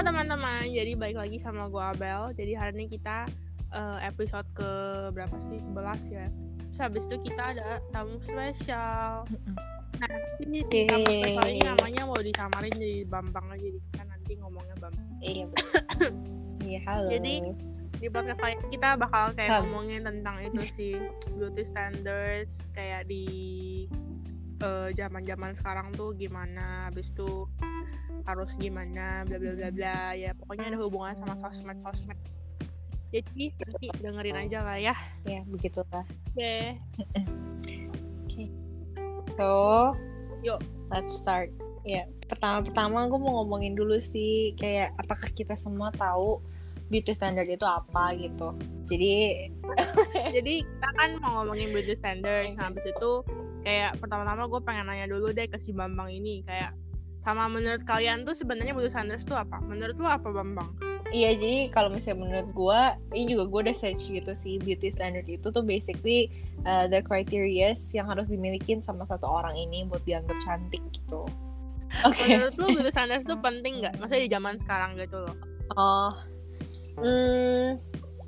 Halo teman-teman, jadi balik lagi sama gue Abel. Jadi hari ini kita uh, episode ke berapa sih? 11 ya. Terus habis itu kita ada tamu spesial. Nah, ini tamu spesial ini namanya mau disamarin jadi Bambang aja. Jadi kita nanti ngomongnya Bambang. Iya, Iya, halo. Jadi di podcast ini kita bakal kayak ngomongin tentang itu sih beauty standards kayak di zaman-zaman uh, sekarang tuh gimana habis itu harus gimana bla bla bla bla ya pokoknya ada hubungan sama sosmed sosmed jadi nanti dengerin aja lah ya. Ya begitulah. Oke. Okay. oke. Okay. so yuk. let's start. Ya pertama-pertama gue mau ngomongin dulu sih kayak apakah kita semua tahu beauty standard itu apa gitu. Jadi jadi kita kan mau ngomongin beauty standards. Nah habis itu kayak pertama-tama gue pengen nanya dulu deh ke si Bambang ini kayak sama menurut kalian tuh sebenarnya beauty standards tuh apa? Menurut lu apa Bambang? Iya jadi kalau misalnya menurut gue ini juga gue udah search gitu sih beauty standard itu tuh basically uh, the criteria yang harus dimiliki sama satu orang ini buat dianggap cantik gitu. Oke. Okay. Menurut lu beauty standards tuh penting nggak? Maksudnya di zaman sekarang gitu loh? Oh, hmm,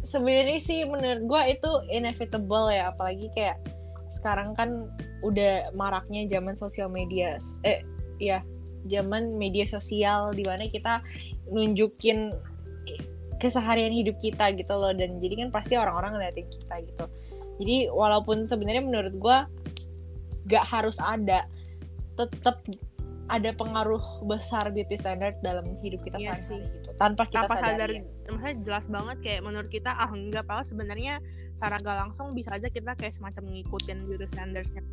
sebenarnya sih menurut gue itu inevitable ya apalagi kayak sekarang kan udah maraknya zaman sosial media. Eh ya zaman media sosial di mana kita nunjukin keseharian hidup kita gitu loh. Dan jadi kan pasti orang-orang ngeliatin kita gitu. Jadi walaupun sebenarnya menurut gue gak harus ada tetap ada pengaruh besar beauty standard dalam hidup kita iya sehari-hari gitu tanpa kita tanpa sadar maksudnya jelas banget kayak menurut kita ah enggak. Padahal sebenarnya secara gak langsung bisa aja kita kayak semacam ngikutin beauty standardsnya.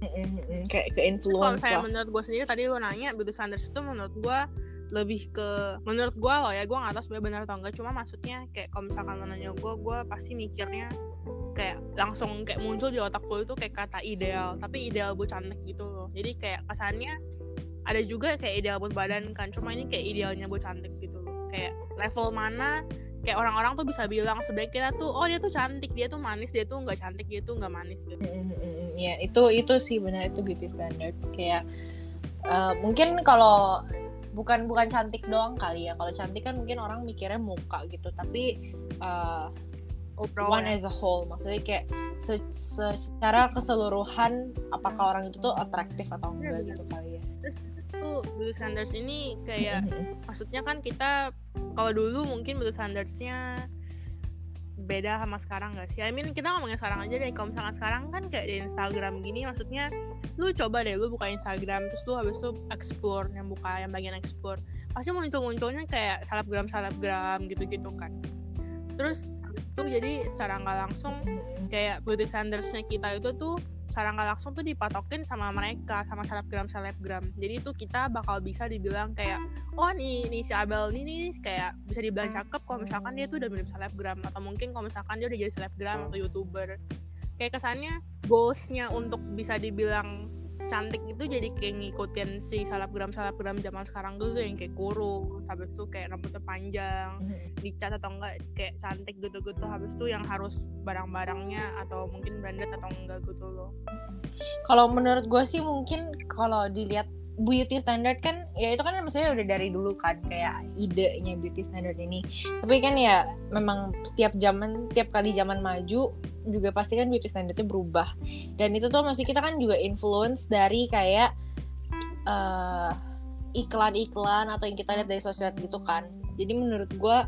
Mm-hmm. kayak ke influence kalau saya menurut gue sendiri tadi lo nanya beauty standards itu menurut gue lebih ke menurut gue loh ya gue nggak tahu sebenarnya benar atau enggak. Cuma maksudnya kayak kalau misalkan lo nanya gue gue pasti mikirnya kayak langsung kayak muncul di otak gue itu kayak kata ideal tapi ideal buat cantik gitu loh. Jadi kayak kesannya ada juga kayak ideal buat badan kan cuma ini kayak idealnya buat cantik gitu kayak level mana kayak orang-orang tuh bisa bilang sebenarnya kita tuh oh dia tuh cantik dia tuh manis dia tuh nggak cantik dia tuh nggak manis. Gitu mm-hmm. ya itu itu sih benar itu beauty standard. Kayak uh, mungkin kalau bukan bukan cantik doang kali ya. Kalau cantik kan mungkin orang mikirnya muka gitu. Tapi uh, one as a whole. Maksudnya kayak se se secara keseluruhan apakah orang itu tuh atraktif atau enggak ya, gitu kali ya tuh beauty standards ini kayak mm-hmm. maksudnya kan kita kalau dulu mungkin beauty standardsnya beda sama sekarang gak sih? I mean kita ngomongin sekarang aja deh. Kalau misalkan sekarang kan kayak di Instagram gini, maksudnya lu coba deh lu buka Instagram terus lu habis itu explore yang buka yang bagian explore pasti muncul munculnya kayak selebgram selebgram gitu gitu kan. Terus itu jadi secara nggak langsung kayak beauty standardsnya kita itu tuh secara nggak langsung tuh dipatokin sama mereka sama selebgram selebgram jadi itu kita bakal bisa dibilang kayak oh nih nih si Abel nih nih kayak bisa dibilang cakep kalau misalkan dia tuh udah mirip selebgram. Atau mungkin kalau misalkan dia udah jadi selebgram atau youtuber. Kayak kesannya goalsnya untuk bisa dibilang cantik itu jadi kayak ngikutin si selebgram selebgram zaman sekarang tuh yang kayak kurung habis itu kayak rambutnya panjang mm-hmm. dicat atau enggak kayak cantik gitu-gitu habis itu yang harus barang-barangnya atau mungkin branded atau enggak gitu loh kalau menurut gue sih mungkin kalau dilihat beauty standard kan ya itu kan maksudnya udah dari dulu kan kayak idenya beauty standard ini. Tapi kan ya memang setiap zaman setiap kali zaman maju juga pasti kan beauty standardnya berubah. Dan itu tuh masih kita kan juga influence dari kayak uh, iklan-iklan atau yang kita lihat dari sosial gitu kan. Jadi menurut gue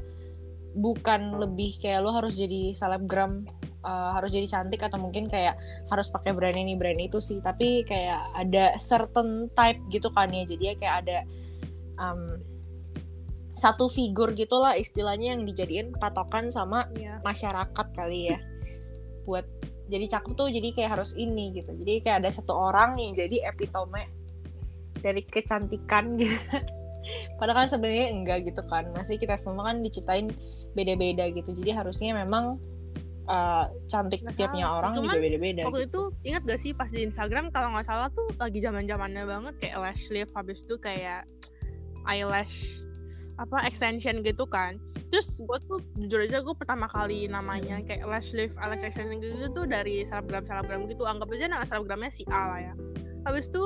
bukan lebih kayak lo harus jadi selebgram uh, harus jadi cantik atau mungkin kayak harus pakai brand ini brand itu sih. Tapi kayak ada certain type gitu kan ya. Jadi ya kayak ada um, satu figur gitulah istilahnya yang dijadiin patokan sama yeah. masyarakat kali ya. Buat jadi cakep tuh jadi kayak harus ini gitu. Jadi kayak ada satu orang yang jadi epitome dari kecantikan gitu. Padahal kan sebenarnya enggak gitu kan. Masih kita semua kan diciptain beda-beda gitu. Jadi harusnya memang uh, cantik gak tiapnya salah. orang Cuman, juga beda-beda waktu gitu. itu ingat gak sih pas di Instagram kalau nggak salah tuh lagi zaman zamannya banget kayak lash lift habis itu kayak eyelash apa extension gitu kan terus gue tuh jujur aja gue pertama kali namanya kayak lash lift lash extension gitu tuh dari selebgram selebgram gitu anggap aja nama selebgramnya si A lah ya habis itu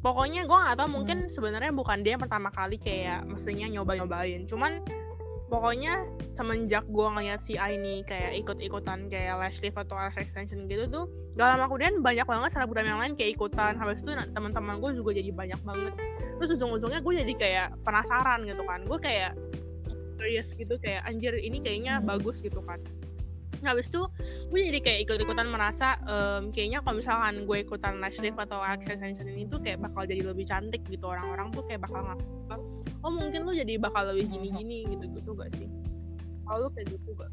pokoknya gue nggak tahu mungkin sebenarnya bukan dia yang pertama kali kayak mestinya nyoba nyobain cuman pokoknya semenjak gue ngeliat si A ini kayak ikut-ikutan kayak lash lift atau lash extension gitu tuh gak lama kemudian banyak banget selebgram yang lain kayak ikutan. Habis itu teman-teman gue juga jadi banyak banget. Terus ujung-ujungnya gue jadi kayak penasaran gitu kan. Gue kayak curious gitu kayak anjir ini kayaknya bagus gitu kan. Nah, habis itu gue jadi kayak ikut-ikutan merasa um, kayaknya kalau misalkan gue ikutan lash lift atau extension ini tuh kayak bakal jadi lebih cantik gitu. Orang-orang tuh kayak bakal ngapa oh mungkin lu jadi bakal lebih gini-gini gitu-gitu gak sih kalau lu kayak gitu gak?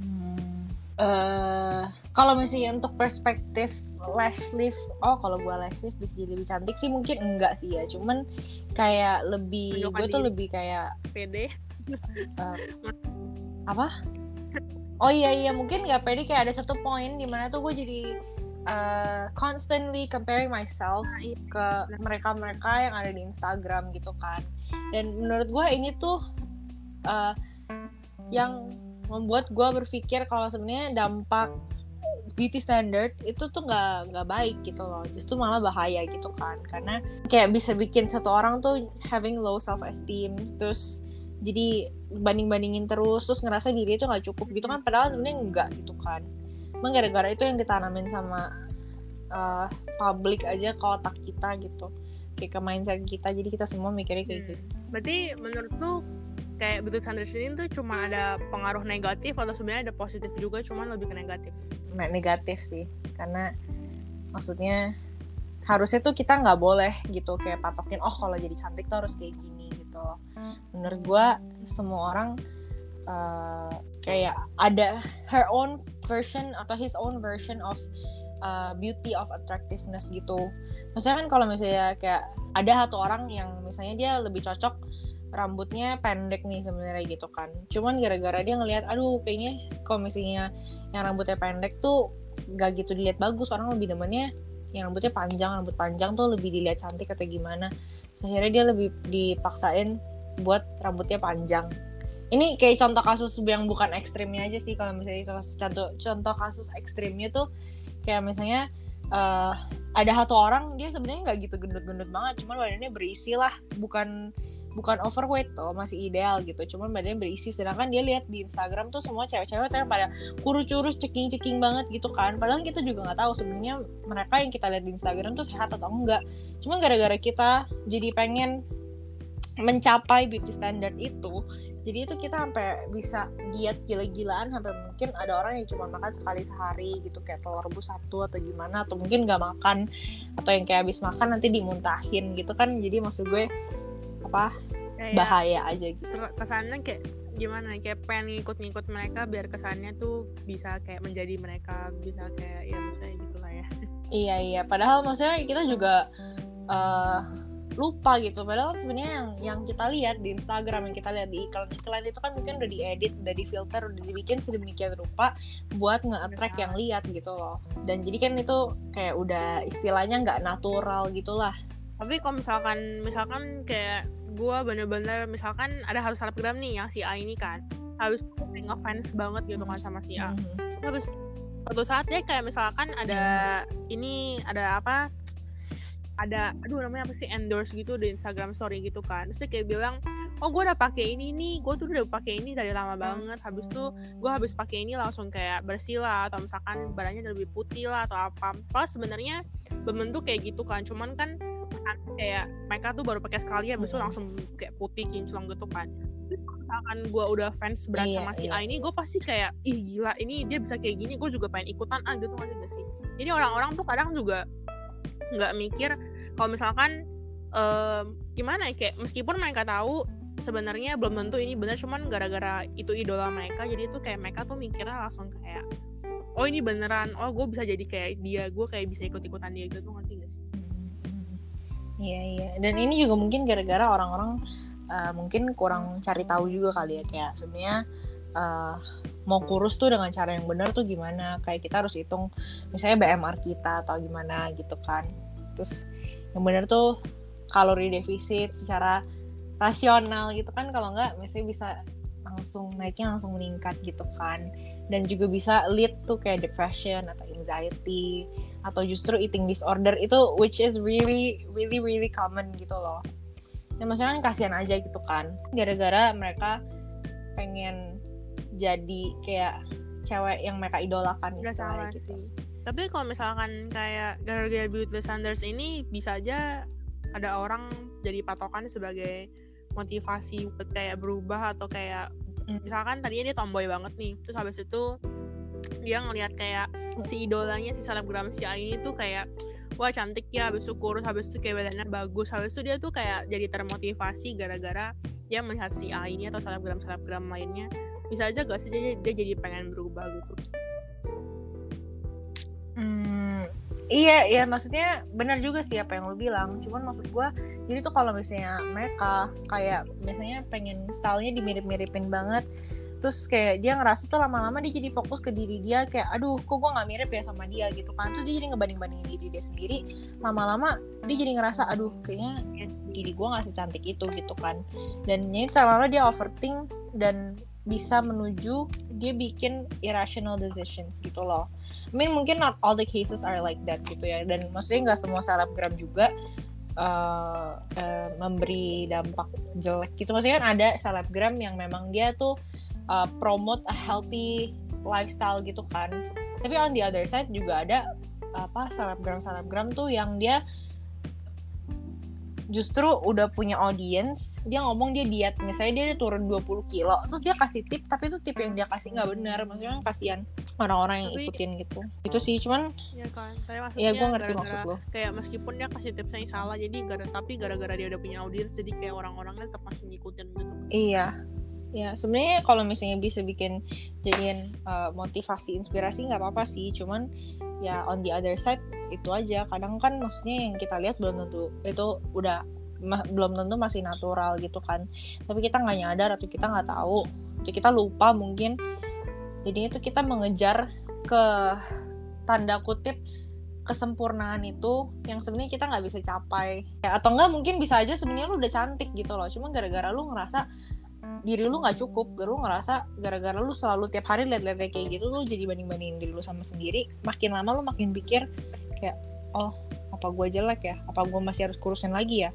Hmm. Uh, kalau misalnya untuk perspektif lash lift, oh kalau gue lash lift bisa jadi lebih cantik sih mungkin enggak sih ya, cuman kayak lebih gue tuh lebih kayak pede. Uh, apa? oh iya iya mungkin nggak pede kayak ada satu poin di mana tuh gue jadi uh, constantly comparing myself nah, iya. ke mereka-mereka yang ada di Instagram gitu kan. Dan menurut gue ini tuh uh, yang membuat gue berpikir kalau sebenarnya dampak beauty standard itu tuh nggak nggak baik gitu loh. Justru malah bahaya gitu kan. Karena kayak bisa bikin satu orang tuh having low self esteem terus jadi banding bandingin terus terus ngerasa diri itu nggak cukup gitu kan. Padahal sebenarnya enggak gitu kan emang gara-gara itu yang ditanamin sama uh, publik aja ke otak kita gitu. Kayak ke mindset kita jadi kita semua mikirnya kayak hmm. gitu. Berarti menurut tuh kayak betul Sanders ini tuh cuma ada pengaruh negatif atau sebenarnya ada positif juga cuma lebih ke negatif? Nah, negatif sih. Karena maksudnya harusnya tuh kita nggak boleh gitu kayak patokin oh kalau jadi cantik tuh harus kayak gini gitu menurut gue semua orang uh, kayak ada her own version atau his own version of uh, beauty of attractiveness gitu. Maksudnya kan kalau misalnya kayak ada satu orang yang misalnya dia lebih cocok rambutnya pendek nih sebenarnya gitu kan. Cuman gara-gara dia ngelihat aduh kayaknya kalau misalnya yang rambutnya pendek tuh gak gitu dilihat bagus orang lebih demennya yang rambutnya panjang rambut panjang tuh lebih dilihat cantik atau gimana. Akhirnya dia lebih dipaksain buat rambutnya panjang ini kayak contoh kasus yang bukan ekstrimnya aja sih kalau misalnya contoh contoh kasus ekstrimnya tuh kayak misalnya uh, ada satu orang dia sebenarnya nggak gitu gendut-gendut banget cuman badannya berisi lah bukan bukan overweight tuh masih ideal gitu cuman badannya berisi. Sedangkan dia lihat di Instagram tuh semua cewek-cewek tuh pada kurus-kurus ceking-ceking banget gitu kan. Padahal kita juga nggak tahu sebenarnya mereka yang kita lihat di Instagram tuh sehat atau enggak. Cuman gara-gara kita jadi pengen mencapai beauty standard itu jadi itu kita sampai bisa diet gila-gilaan sampai mungkin ada orang yang cuma makan sekali sehari gitu kayak telur rebus satu atau gimana atau mungkin nggak makan atau yang kayak habis makan nanti dimuntahin gitu kan. Jadi maksud gue apa kayak bahaya aja gitu. kesannya kayak gimana kayak pengen ngikut-ngikut mereka biar kesannya tuh bisa kayak menjadi mereka bisa kayak ya misalnya gitulah ya. Iya iya. Padahal maksudnya kita juga uh, lupa gitu. Padahal sebenarnya yang yang kita lihat di Instagram yang kita lihat di iklan iklan itu kan mungkin udah diedit udah difilter udah dibikin sedemikian rupa buat nge-attract yang lihat gitu loh. Dan jadi kan itu kayak udah istilahnya nggak natural gitulah. Tapi kalau misalkan misalkan kayak gue bener-bener misalkan ada harus selebgram nih yang si A ini kan harus ngefans banget gitu kan sama si A. Mm-hmm. habis suatu saat ya kayak misalkan ada ini ada apa ada aduh namanya apa sih endorse gitu di Instagram story gitu kan. Terus dia kayak bilang oh gue udah pakai ini nih gue tuh udah pakai ini dari lama banget. Habis tuh gue habis pakai ini langsung kayak bersih lah atau misalkan badannya lebih putih lah atau apa. Pas sebenarnya berbentuk kayak gitu kan cuman kan kayak mereka tuh baru pakai sekali ya besok langsung kayak putih kinclong gitu kan. Misalkan gue udah fans berat iya, sama si iya. A ini gue pasti kayak ih gila ini dia bisa kayak gini gue juga pengen ikutan ah gitu kan gak sih? Jadi orang-orang tuh kadang juga nggak mikir kalau misalkan um, gimana ya kayak meskipun mereka tahu sebenarnya belum tentu ini benar cuman gara-gara itu idola mereka jadi tuh kayak mereka tuh mikirnya langsung kayak oh ini beneran oh gue bisa jadi kayak dia gue kayak bisa ikut-ikutan dia gitu ngerti gak sih? Iya iya. Dan ini juga mungkin gara-gara orang-orang uh, mungkin kurang cari tahu juga kali ya kayak sebenarnya uh, mau kurus tuh dengan cara yang benar tuh gimana? Kayak kita harus hitung misalnya BMR kita atau gimana gitu kan. Terus yang benar tuh kalori defisit secara rasional gitu kan. Kalau nggak misalnya bisa langsung naiknya langsung meningkat gitu kan. Dan juga bisa lead tuh kayak depression atau anxiety atau justru eating disorder itu which is really really really common gitu loh. Ya maksudnya kan kasihan aja gitu kan. Gara-gara mereka pengen jadi kayak cewek yang mereka idolakan Udah sama gitu. sih. Tapi kalau misalkan kayak gara-gara beauty standards ini bisa aja ada orang jadi patokan sebagai motivasi buat kayak berubah atau kayak Hmm. misalkan tadinya dia tomboy banget nih terus habis itu dia ngelihat kayak si idolanya si selebgram si A ini tuh kayak wah cantik ya habis itu kurus habis itu kayak badannya bagus habis itu dia tuh kayak jadi termotivasi gara-gara dia melihat si A ini atau selebgram selebgram lainnya bisa aja gak sih dia, dia jadi pengen berubah gitu? Hmm, iya, iya maksudnya benar juga sih apa yang lu bilang. Cuman maksud gua jadi tuh kalau misalnya mereka kayak misalnya pengen stylenya dimirip-miripin banget, terus kayak dia ngerasa tuh lama-lama dia jadi fokus ke diri dia kayak aduh kok gua nggak mirip ya sama dia gitu kan. Terus dia jadi ngebanding-bandingin diri dia sendiri. Lama-lama dia jadi ngerasa aduh kayaknya diri gua nggak secantik itu gitu kan. Dan ini lama-lama dia overthink dan bisa menuju dia bikin irrational decisions gitu loh. I mean mungkin not all the cases are like that gitu ya. Dan maksudnya nggak semua selebgram juga uh, uh, memberi dampak jelek gitu. Maksudnya kan ada selebgram yang memang dia tuh uh, promote a healthy lifestyle gitu kan. Tapi on the other side juga ada apa selebgram selebgram tuh yang dia justru udah punya audience dia ngomong dia diet. Misalnya dia turun 20 kilo terus dia kasih tip tapi itu tip yang dia kasih nggak benar. Maksudnya kan kasihan orang-orang yang Tapi- ikutin gitu. Itu sih cuman ya kan tapi maksudnya ya gue ngerti gara-gara maksud lo kayak meskipun dia kasih tipsnya yang salah jadi gara tapi gara-gara dia udah punya audiens jadi kayak orang-orangnya tetap masih ngikutin gitu. Iya ya sebenarnya kalau misalnya bisa bikin jadiin uh, motivasi inspirasi nggak apa-apa sih. Cuman ya on the other side itu aja. Kadang kan maksudnya yang kita lihat belum tentu itu udah ma- belum tentu masih natural gitu kan. Tapi kita nggak nyadar atau kita nggak tahu atau kita lupa mungkin. Jadinya itu kita mengejar ke tanda kutip kesempurnaan itu yang sebenarnya kita nggak bisa capai. Ya, atau enggak mungkin bisa aja sebenarnya lu udah cantik gitu loh. Cuma gara-gara lu ngerasa diri lu nggak cukup lu ngerasa gara-gara lu selalu tiap hari liat-liat kayak gitu lu jadi banding-bandingin diri lu sama sendiri. Makin lama lu makin pikir kayak oh apa gua jelek ya? Apa gua masih harus kurusin lagi ya?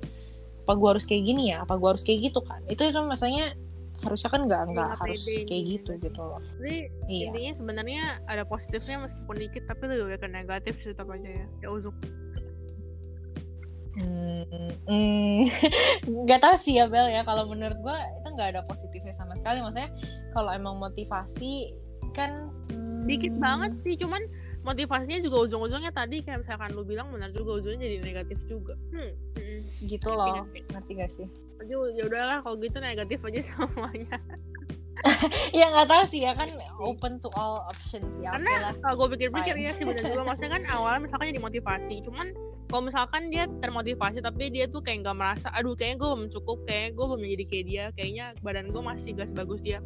Apa gua harus kayak gini ya? Apa gua harus kayak gitu kan? Itu itu maksudnya harusnya kan nggak nggak nggak harus kayak gitu gitu gitu loh. Jadi iya. intinya sebenarnya ada positifnya meskipun dikit tapi lebih ke negatif sih tetap aja ya. Ya uzuk Hmm, hmm, nggak tahu sih ya Bel ya. Kalau menurut gua itu nggak ada positifnya sama sekali. Maksudnya kalau emang motivasi kan hmm, dikit banget sih cuman motivasinya juga ujung-ujungnya tadi kayak misalkan lu bilang benar juga ujungnya jadi negatif juga. Hmm. hmm. gitu ngerti, loh. Ngerti. ngerti gak sih? Jadi ya udahlah kalau gitu negatif aja semuanya ya nggak tahu sih ya kan open to all options ya Karena kalau gue pikir-pikir ya sih benar juga. Maksudnya kan awalnya misalkan jadi motivasi cuman kalau misalkan dia termotivasi tapi dia tuh kayak nggak merasa aduh kayaknya gue belum cukup kayaknya gue belum jadi kayak dia kayaknya badan gue masih gak sebagus dia.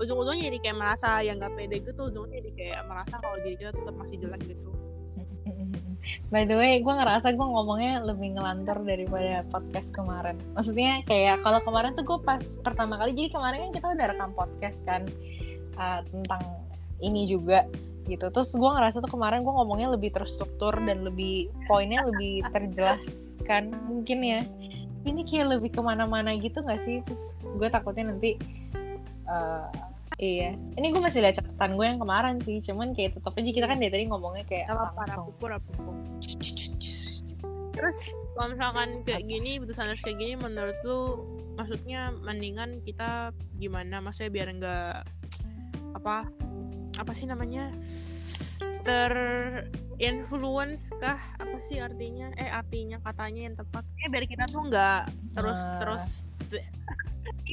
Ujung-ujungnya jadi kayak merasa yang nggak pede gitu ujungnya jadi kayak merasa kalau diri kita tetap masih jelek gitu By the way, gue ngerasa gue ngomongnya lebih ngelantur daripada podcast kemarin. Maksudnya kayak kalau kemarin tuh gue pas pertama kali, jadi kemarin kan kita udah rekam podcast kan uh, tentang ini juga gitu. Terus gue ngerasa tuh kemarin gue ngomongnya lebih terstruktur dan lebih poinnya lebih terjelas kan mungkin ya. Ini kayak lebih ke mana-mana gitu gak sih? Terus gue takutnya nanti uh, Iya, ini gue masih lihat catatan gue yang kemarin sih, cuman kayak tetap aja kita kan dari tadi ngomongnya kayak apa-apa langsung. rapuku rapuku terus kalau misalkan kayak gini putusan harus kayak gini menurut lu maksudnya mendingan kita gimana? Maksudnya biar enggak apa apa sih namanya? Ter influence kah? Apa sih artinya? Eh artinya katanya yang tepat. Eh biar kita tuh nggak terus Nah. terus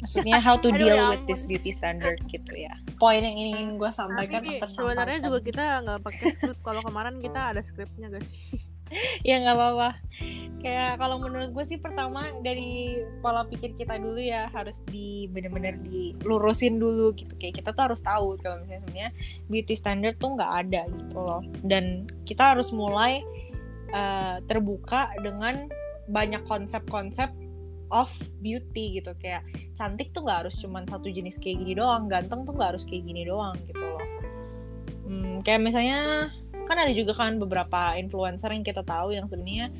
Maksudnya how to Aduh, deal ya with this beauty standard gitu ya. Poin yang ingin gue sampaikan sebenarnya juga kita nggak pakai skrip kalau kemarin kita ada skripnya gak sih ya nggak apa-apa. Kayak kalau menurut gue sih pertama dari pola pikir kita dulu ya harus di bener-bener dilurusin dulu gitu. Kayak kita tuh harus tahu kalau misalnya sebenarnya beauty standard tuh nggak ada gitu loh. Dan kita harus mulai eh, terbuka dengan banyak konsep-konsep of beauty gitu. Kayak cantik tuh nggak harus cuman satu jenis kayak gini doang ganteng tuh nggak harus kayak gini doang gitu loh. Hmm, kayak misalnya kan ada juga kan beberapa influencer yang kita tahu yang sebenarnya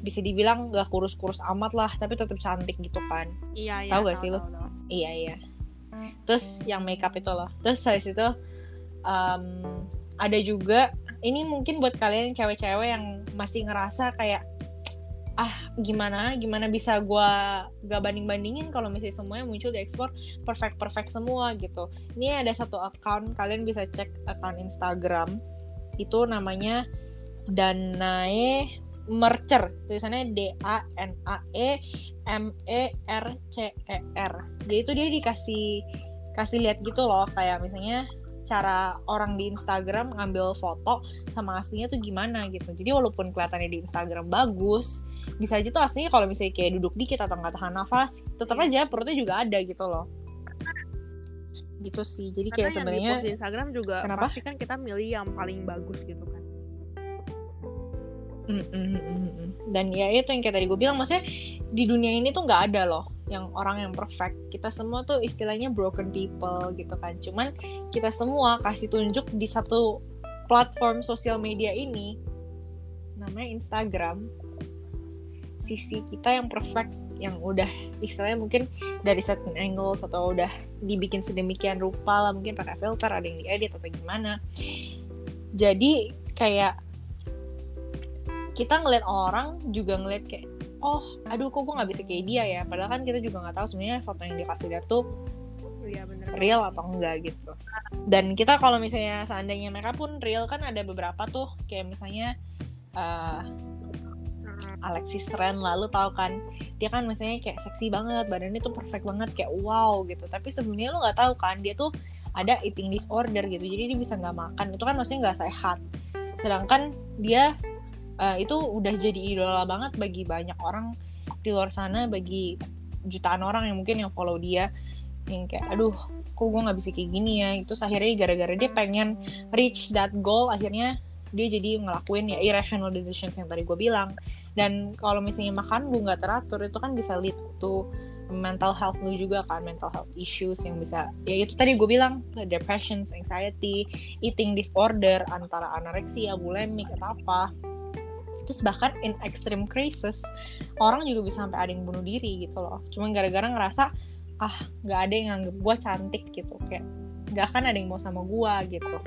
bisa dibilang gak kurus-kurus amat lah tapi tetap cantik gitu kan. Iya iya tahu gak sih lo iya iya. Terus yang makeup itu loh. Terus habis itu um, ada juga ini mungkin buat kalian cewek-cewek yang masih ngerasa kayak ah gimana gimana bisa gue gak banding bandingin kalau misalnya semuanya muncul di ekspor perfect perfect semua gitu. Ini ada satu account kalian bisa cek account Instagram. Itu namanya Danae Mercer. Tulisannya D A N A E M E R C E R. Jadi itu dia dikasih kasih lihat gitu loh kayak misalnya cara orang di Instagram ngambil foto sama aslinya tuh gimana gitu. Jadi walaupun kelihatannya di Instagram bagus, bisa aja tuh aslinya kalau misalnya kayak duduk dikit atau nggak tahan nafas, tetap yes. aja perutnya juga ada gitu loh. Gitu sih. Jadi kayak sebenarnya di Instagram juga kenapa? pasti kan kita milih yang paling bagus gitu kan. Mm -mm. Dan ya itu yang kayak tadi gue bilang, maksudnya di dunia ini tuh nggak ada loh yang orang yang perfect. Kita semua tuh istilahnya broken people gitu kan. Cuman kita semua kasih tunjuk di satu platform sosial media ini namanya Instagram. Sisi kita yang perfect yang udah istilahnya mungkin dari certain angles atau udah dibikin sedemikian rupa lah mungkin pakai filter ada yang diedit atau gimana. Jadi kayak kita ngeliat orang juga ngeliat kayak oh aduh kok gue nggak bisa kayak dia ya? Padahal kan kita juga nggak tahu sebenarnya foto yang dikasih lihat tuh ya, bener real atau enggak gitu. Dan kita kalau misalnya seandainya mereka pun real kan ada beberapa tuh kayak misalnya uh, Alexis Ren lalu tahu kan dia kan misalnya kayak seksi banget badannya tuh perfect banget kayak wow gitu. Tapi sebenarnya lo nggak tahu kan dia tuh ada eating disorder gitu jadi dia bisa nggak makan itu kan maksudnya nggak sehat. Sedangkan dia uh, itu udah jadi idola banget bagi banyak orang di luar sana bagi jutaan orang yang mungkin yang follow dia yang kayak aduh kok gue nggak bisa kayak gini ya? Itu akhirnya gara-gara dia pengen reach that goal akhirnya dia jadi ngelakuin ya irrational decisions yang tadi gue bilang dan kalau misalnya makan gue nggak teratur. Itu kan bisa lead to mental health lu juga kan mental health issues yang bisa ya itu tadi gue bilang depression, anxiety, eating disorder antara anoreksia, bulimik atau apa. Terus bahkan in extreme crisis orang juga bisa sampai ada yang bunuh diri gitu loh. Cuma gara-gara ngerasa ah nggak ada yang nganggep gue cantik gitu. Kayak nggak akan ada yang mau sama gue gitu.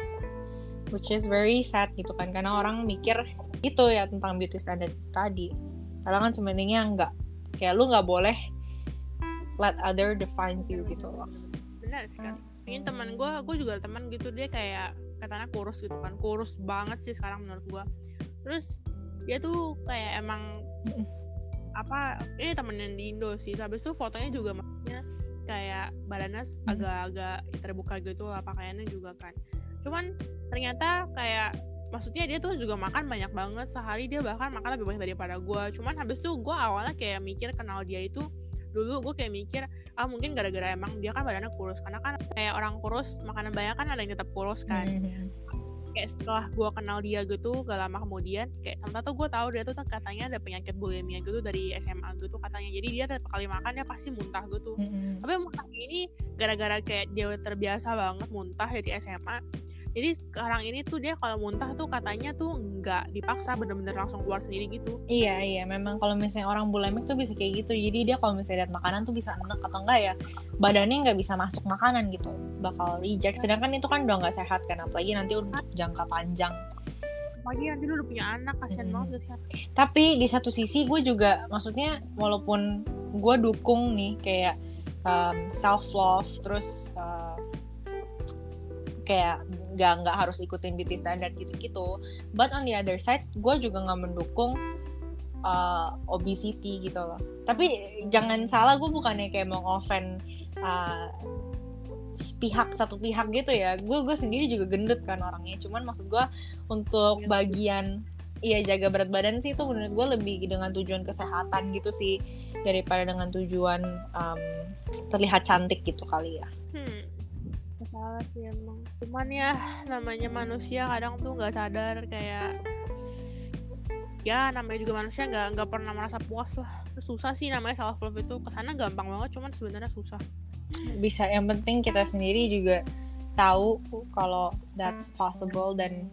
Which is very sad gitu kan. Karena orang mikir itu ya tentang beauty standard tadi. Padahal kan sebenarnya nggak kayak lu nggak boleh let other defines you gitu loh. Benar sih kan ini teman gue gue juga teman gitu dia kayak katanya kurus gitu kan. Kurus banget sih sekarang menurut gue terus dia tuh kayak emang apa ini temennya di Indo sih. Habis itu fotonya juga maksudnya kayak badannya agak-agak terbuka gitu lah pakaiannya juga kan. Cuman ternyata kayak maksudnya dia tuh juga makan banyak banget sehari dia bahkan makan lebih banyak daripada gue cuman habis itu gue awalnya kayak mikir kenal dia itu dulu gue kayak mikir ah mungkin gara-gara emang dia kan badannya kurus. Karena kan kayak orang kurus makanan banyak kan ada yang tetap kurus kan. Mm-hmm kayak setelah gue kenal dia gitu gak lama kemudian kayak ternyata tuh gue tahu dia tuh katanya ada penyakit bulimia gitu dari SMA gitu katanya. Jadi dia tiap kali makan dia pasti muntah gitu. Mm-hmm. tapi muntah ini gara-gara kayak dia terbiasa banget muntah dari SMA jadi sekarang ini tuh dia kalau muntah tuh katanya tuh nggak dipaksa bener-bener langsung keluar sendiri gitu. Iya iya. Memang kalau misalnya orang bulimik tuh bisa kayak gitu. Jadi dia kalau misalnya lihat makanan tuh bisa enak atau enggak ya badannya nggak bisa masuk makanan gitu. Bakal reject. Sedangkan itu kan udah nggak sehat kan apalagi nanti untuk jangka panjang. Apalagi nanti lu udah punya anak kasihan hmm. banget sih tapi di satu sisi gue juga maksudnya walaupun gue dukung nih kayak um, self love terus uh, kayak nggak nggak harus ikutin beauty standard gitu-gitu. But on the other side gue juga nggak mendukung uh, obesity gitu loh. Tapi jangan salah gue bukannya kayak mau offend uh, pihak satu pihak gitu ya. Gue gue sendiri juga gendut kan orangnya. Cuman maksud gue untuk bagian iya jaga berat badan sih itu menurut gue lebih dengan tujuan kesehatan gitu sih. Daripada dengan tujuan um, terlihat cantik gitu kali ya. Hmm. Salah sih emang cuman ya namanya manusia kadang tuh nggak sadar kayak ya namanya juga manusia nggak nggak pernah merasa puas lah. Susah sih namanya self love itu ke sana gampang banget cuman sebenarnya susah. Bisa yang penting kita sendiri juga tahu kalau that's possible dan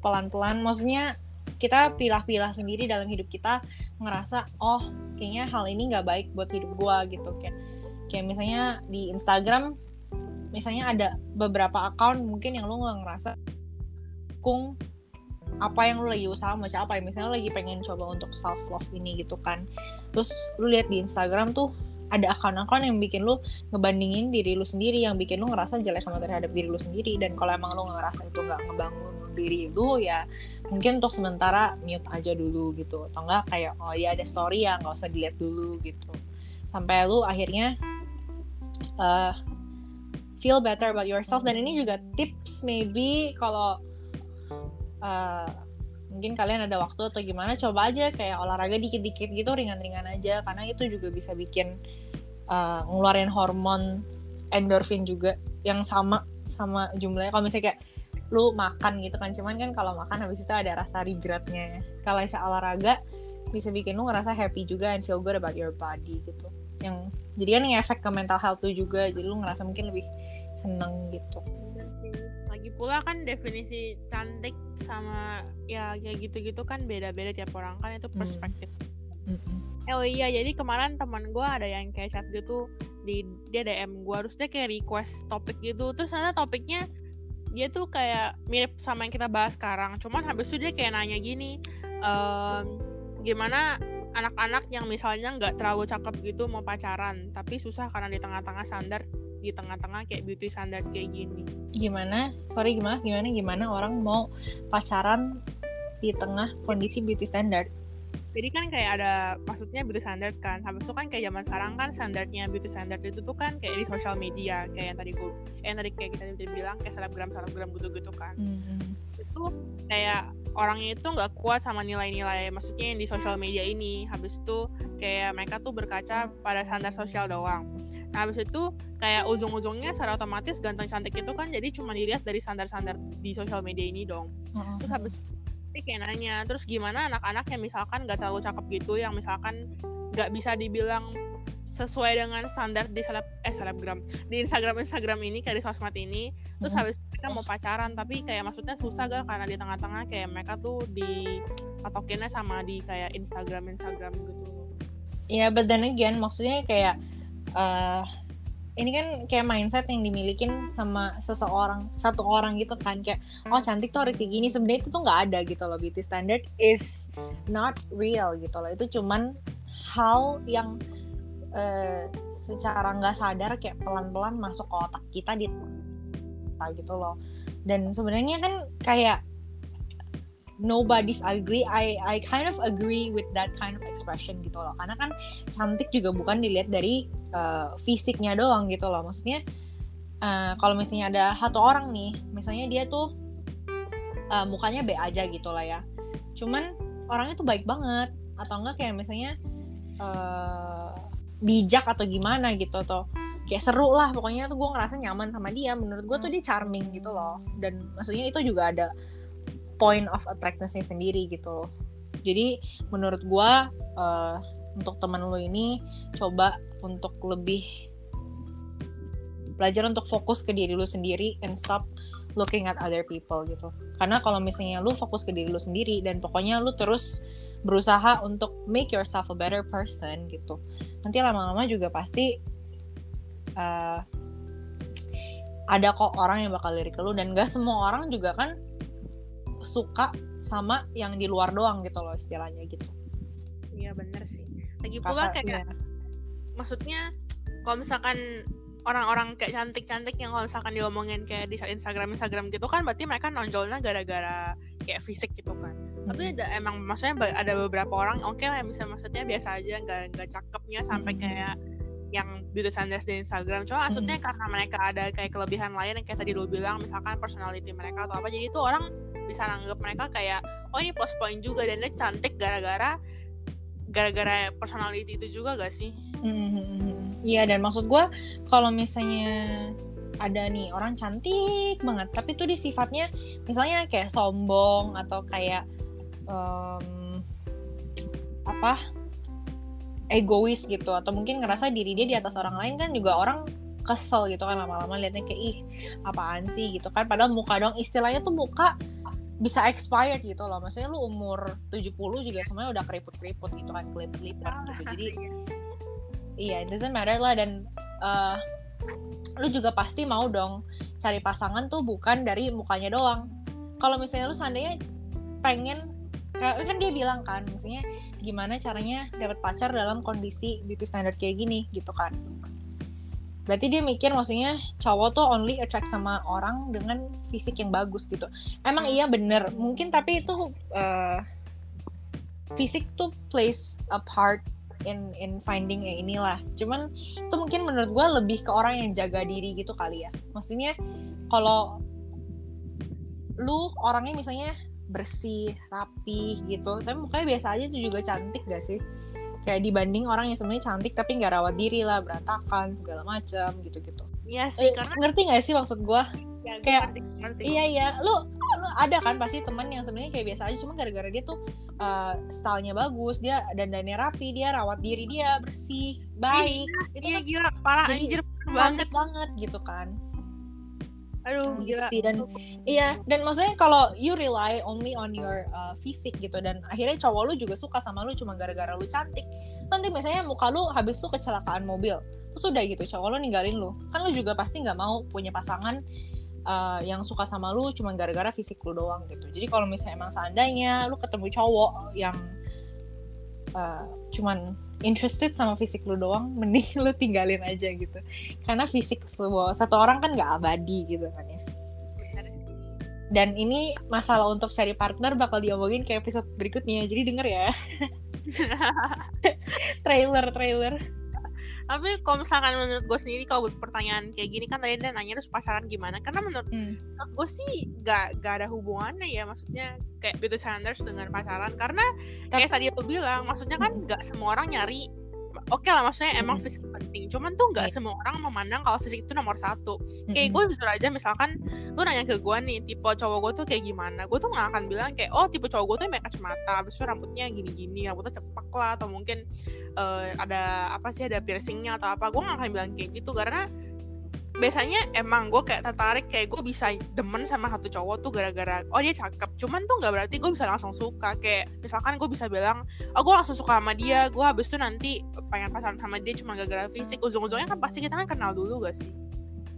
pelan-pelan. Maksudnya kita pilah-pilah sendiri dalam hidup kita ngerasa oh kayaknya hal ini nggak baik buat hidup gua gitu. Kayak kayak misalnya di Instagram misalnya ada beberapa account mungkin yang lu nggak ngerasa kung apa yang lu lagi usaha apa ya. Misalnya lagi pengen coba untuk self love ini gitu kan. Terus lu lihat di Instagram tuh ada akun-akun yang bikin lu ngebandingin diri lu sendiri yang bikin lu ngerasa jelek sama terhadap diri lu sendiri. Dan kalau emang lu ngerasa itu nggak ngebangun diri lu ya mungkin untuk sementara mute aja dulu gitu. Atau enggak kayak oh ya ada story ya nggak usah dilihat dulu gitu. Sampai lu akhirnya uh, feel better about yourself. Dan ini juga tips maybe kalau uh, mungkin kalian ada waktu atau gimana coba aja kayak olahraga dikit-dikit gitu ringan-ringan aja. Karena itu juga bisa bikin uh, ngeluarin hormon endorfin juga yang sama sama jumlahnya. Kalau misalnya kayak lu makan gitu kan cuman kan kalau makan habis itu ada rasa regretnya kalau bisa olahraga bisa bikin lu ngerasa happy juga and feel good about your body gitu yang jadi kan efek ke mental health tuh juga jadi lu ngerasa mungkin lebih seneng gitu lagi pula kan definisi cantik sama ya kayak gitu-gitu kan beda-beda tiap orang kan itu hmm. perspektif hmm. eh oh iya jadi kemarin teman gue ada yang kayak chat gitu di dia DM gue harus dia kayak request topik gitu terus ternyata topiknya dia tuh kayak mirip sama yang kita bahas sekarang cuman habis itu dia kayak nanya gini ehm, gimana anak-anak yang misalnya nggak terlalu cakep gitu mau pacaran tapi susah karena di tengah-tengah standar di tengah-tengah kayak beauty standard kayak gini. Gimana? Sorry gimana? Gimana? Gimana orang mau pacaran di tengah kondisi beauty standard jadi kan kayak ada maksudnya beauty standard kan. Habis itu kan kayak zaman sekarang kan standarnya beauty standard itu tuh kan kayak di sosial media kayak yang tadi gue yang tadi kayak kita bilang kayak selebgram selebgram gitu gitu kan. Mm -hmm. Itu kayak orangnya itu nggak kuat sama nilai-nilai maksudnya yang di sosial media ini. Habis itu kayak mereka tuh berkaca pada standar sosial doang. Nah habis itu kayak ujung-ujungnya secara otomatis ganteng cantik itu kan jadi cuma dilihat dari standar-standar di sosial media ini dong. Terus habis itu kayak nanya terus gimana anak-anak yang misalkan nggak terlalu cakep gitu yang misalkan nggak bisa dibilang sesuai dengan standar di seleb eh selebgram di Instagram Instagram ini kayak di sosmed ini? Terus habis mereka mau pacaran tapi kayak maksudnya susah gak? Karena di tengah-tengah kayak mereka tuh di patokinnya sama di kayak Instagram Instagram gitu. Ya yeah, but then again maksudnya kayak uh, ini kan kayak mindset yang dimiliki sama seseorang satu orang gitu kan. Kayak oh cantik tuh harus kayak gini. Sebenarnya itu tuh nggak ada gitu loh. Beauty standard is not real gitu loh. Itu cuman hal yang uh, secara nggak sadar kayak pelan-pelan masuk ke otak kita di gitu loh. Dan sebenarnya kan kayak nobody's ugly I I kind of agree with that kind of expression gitu loh. Karena kan cantik juga bukan dilihat dari uh, fisiknya doang gitu loh. Maksudnya uh, kalau misalnya ada satu orang nih misalnya dia tuh uh, mukanya B aja gitu lah ya. Cuman orangnya tuh baik banget. Atau enggak kayak misalnya uh, bijak atau gimana gitu atau kayak seru lah pokoknya tuh gue ngerasa nyaman sama dia. Menurut gue tuh dia charming gitu loh. Dan maksudnya itu juga ada point of attractivenessnya sendiri gitu. Jadi menurut gue uh, untuk teman lo ini coba untuk lebih belajar untuk fokus ke diri lu sendiri and stop looking at other people gitu. Karena kalau misalnya lu fokus ke diri lu sendiri dan pokoknya lu terus berusaha untuk make yourself a better person gitu. Nanti lama-lama juga pasti uh, ada kok orang yang bakal lirik ke lu dan gak semua orang juga kan suka sama yang di luar doang gitu loh istilahnya gitu. Iya bener sih. Lagi pula Kasar, kayak iya. maksudnya kalau misalkan orang-orang kayak cantik-cantik yang kalau misalkan diomongin kayak di Instagram Instagram gitu kan berarti mereka nonjolnya gara-gara kayak fisik gitu kan. Tapi ada emang maksudnya ada beberapa orang oke okay lah bisa maksudnya biasa aja nggak nggak cakepnya sampai kayak yang beauty standards di Instagram. Cuma maksudnya karena mereka ada kayak kelebihan lain yang kayak tadi lu bilang misalkan personality mereka atau apa jadi itu orang bisa anggap mereka kayak oh ini plus point juga dan dia cantik gara-gara gara-gara personality itu juga gak sih? Iya dan maksud gue kalau misalnya ada nih orang cantik banget tapi tuh di sifatnya misalnya kayak sombong atau kayak um, apa egois gitu atau mungkin ngerasa diri dia di atas orang lain kan juga orang kesel gitu kan lama-lama liatnya kayak ih apaan sih? gitu kan padahal muka dong istilahnya tuh muka bisa expired gitu loh maksudnya lu umur 70 juga semuanya udah keriput-keriput gitu kan kelip-kelipan gitu jadi iya. it doesn't matter lah dan uh, lu juga pasti mau dong cari pasangan tuh bukan dari mukanya doang. Kalau misalnya lu seandainya pengen kan dia bilang kan misalnya gimana caranya dapat pacar dalam kondisi beauty standard kayak gini gitu kan. Berarti dia mikir maksudnya cowok tuh only attract sama orang dengan fisik yang bagus gitu. Emang iya bener. Mungkin tapi itu uh, fisik tuh plays a part in in finding yang inilah. Cuman itu mungkin menurut gue lebih ke orang yang jaga diri gitu kali ya. Maksudnya kalau lu orangnya misalnya bersih rapi gitu. Tapi mukanya biasa aja itu juga cantik gak sih? Kayak dibanding orang yang sebenarnya cantik tapi nggak rawat diri lah berantakan segala macam gitu-gitu. Iya sih eh, karena ngerti nggak sih maksud gue ya, kayak ngerti, ngerti. iya iya. Lu, lu ada kan pasti teman yang sebenarnya kayak biasa aja cuma gara-gara dia tuh uh, stylenya bagus dia dandannya rapi dia rawat diri dia bersih baik iya, itu iya kan. gila parah anjir banget. banget gitu kan aduh gitu gila. sih. Dan iya dan maksudnya kalau you rely only on your uh, fisik gitu dan akhirnya cowok lu juga suka sama lu cuma gara-gara lu cantik. Nanti misalnya muka lu habis lu kecelakaan mobil terus udah gitu cowok lu ninggalin lu. Kan lu juga pasti nggak mau punya pasangan uh, yang suka sama lu cuma gara-gara fisik lu doang gitu. Jadi kalau misalnya emang seandainya lu ketemu cowok yang uh, cuman interested sama fisik lu doang mending lu tinggalin aja gitu. Karena fisik sebuah satu orang kan nggak abadi gitu kan ya. Dan ini masalah untuk cari partner bakal diomongin ke episode berikutnya. Jadi denger ya. Trailer trailer tapi kalau misalkan menurut gue sendiri kalau buat pertanyaan kayak gini kan tadi dia nanya terus pacaran gimana karena menurut, hmm. menurut gue sih gak, gak ada hubungannya ya maksudnya kayak beauty standards dengan pacaran karena kayak tadi aku bilang maksudnya kan gak semua orang nyari oke okay lah maksudnya emang hmm. fisik penting. Cuman tuh nggak semua orang memandang kalau fisik itu nomor satu. Kayak gue jujur aja misalkan lu nanya ke gue nih tipe cowok gue tuh kayak gimana gue tuh nggak akan bilang kayak oh tipe cowok gue tuh pakai kacamata habis itu rambutnya gini-gini rambutnya cepak lah atau mungkin uh, ada apa sih ada piercingnya atau apa. Gue nggak akan bilang kayak gitu karena biasanya emang gue kayak tertarik kayak gue bisa demen sama satu cowok tuh gara-gara oh dia cakep. Cuman tuh nggak berarti gue bisa langsung suka. Kayak misalkan gue bisa bilang oh gue langsung suka sama dia. Gue habis itu nanti pengen pacaran sama dia cuma gara-gara fisik. Ujung-ujungnya kan pasti kita kan kenal dulu gak sih?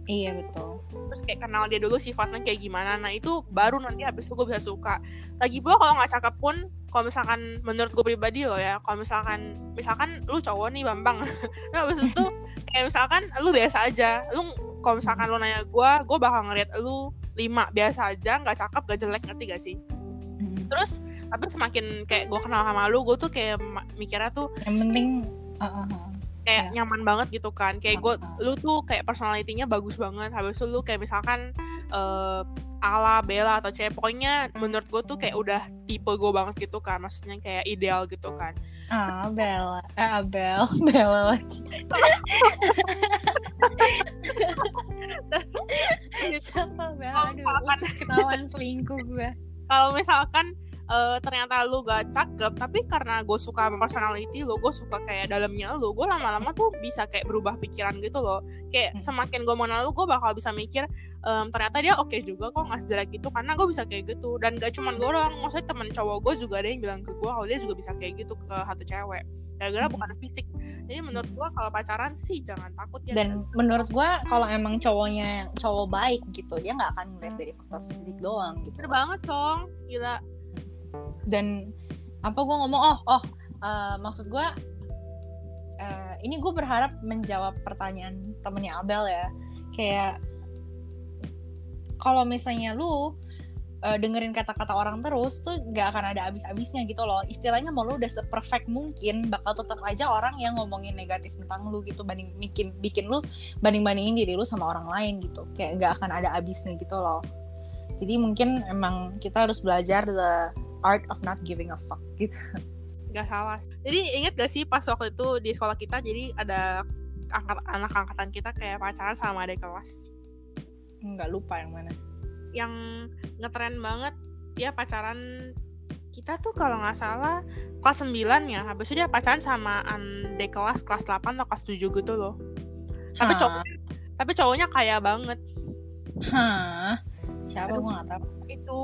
Iya betul. Terus kayak kenal dia dulu sifatnya kayak gimana. Nah itu baru nanti habis itu gue bisa suka. Lagi pula kalau nggak cakep pun, kalau misalkan menurut gue pribadi loh ya, kalau misalkan misalkan lu cowok nih bambang, nah habis itu kayak misalkan lu biasa aja, lu kalau misalkan lu nanya gue gue bakal ngeliat lu lima. Biasa aja nggak cakep gak jelek ngerti gak sih? Hmm. terus tapi semakin kayak gue kenal sama lu gue tuh kayak mikirnya tuh yang penting uh, uh, kayak yeah. nyaman banget gitu kan. Kayak gue lu tuh kayak personalitinya bagus banget. Habis itu lu kayak misalkan uh, ala Bella atau cewek pokoknya menurut gue tuh kayak udah tipe gue banget gitu kan. Maksudnya kayak ideal gitu kan. Ah Bella ah Bel Bella lagi ketahuan selingkuh gue kalau misalkan uh, ternyata lu gak cakep tapi karena gue suka sama personality lo gue suka kayak dalamnya lu gue lama-lama tuh bisa kayak berubah pikiran gitu loh. Kayak hmm. semakin gue mengenal lu gue bakal bisa mikir um, ternyata dia oke okay juga kok nggak sejelek gitu karena gue bisa kayak gitu. Dan gak cuma gue doang maksudnya temen cowok gue juga ada yang bilang ke gue kalau dia juga bisa kayak gitu ke satu cewek gara-gara bukan fisik. Jadi menurut gue kalau pacaran sih jangan takut ya. Dan menurut gue kalau emang cowoknya cowok baik gitu dia nggak akan melihat dari faktor fisik doang gitu. Bener banget dong gila. Dan apa gue ngomong? Oh oh uh, maksud gue uh, ini gue berharap menjawab pertanyaan temennya Abel ya. Kayak kalau misalnya lu uh, dengerin kata-kata orang terus tuh gak akan ada abis-abisnya gitu loh. Istilahnya mau lu udah seperfect mungkin bakal tetap aja orang yang ngomongin negatif tentang lu gitu banding bikin bikin lu banding bandingin diri lu sama orang lain gitu. Kayak gak akan ada abisnya gitu loh. Jadi mungkin emang kita harus belajar the art of not giving a fuck gitu. Gak salah jadi inget gak sih pas waktu itu di sekolah kita jadi ada angkat anak angkatan kita kayak pacaran sama adik kelas? Nggak lupa yang mana yang ngetren banget dia pacaran kita tuh kalau nggak salah kelas 9 ya habis itu dia pacaran sama adik kelas kelas 8 atau kelas 7 gitu loh. Tapi cowoknya tapi cowoknya kaya banget. Hah? Siapa? Gue nggak tahu. Itu.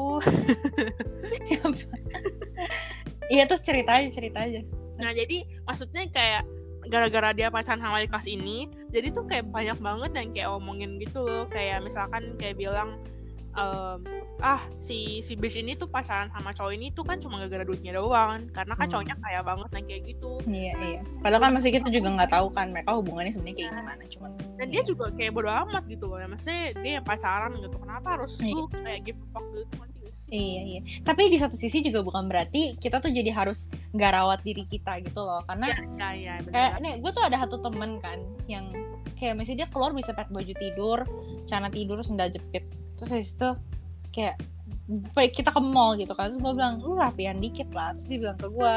Siapa iya terus cerita aja cerita aja. Nah jadi maksudnya kayak gara-gara dia pacaran sama kelas ini jadi tuh kayak banyak banget yang kayak omongin gitu loh. Kayak misalkan kayak bilang ehm, ah si si bitch ini tuh pacaran sama cowok ini tuh kan cuma gara-gara duitnya doang karena kan Hmm. cowoknya kaya banget nah kayak gitu iya iya padahal kan masih kita juga nggak tahu kan mereka hubungannya sebenarnya kayak gimana cuman dan iya. dia juga kayak bodo amat gitu loh ya maksudnya dia yang pacaran gitu kenapa harus Iya. lu kayak give a fuck gitu? Iya iya. Tapi di satu sisi juga bukan berarti kita tuh jadi harus nggak rawat diri kita gitu loh. Karena ya ya, ya kayak nih gue tuh ada satu temen kan yang kayak misalnya dia keluar bisa pakai baju tidur, celana tidur, sendal jepit. Terus habis itu kayak baik kita ke mall gitu kan terus gue bilang lu rapian dikit lah. Terus dia bilang ke gue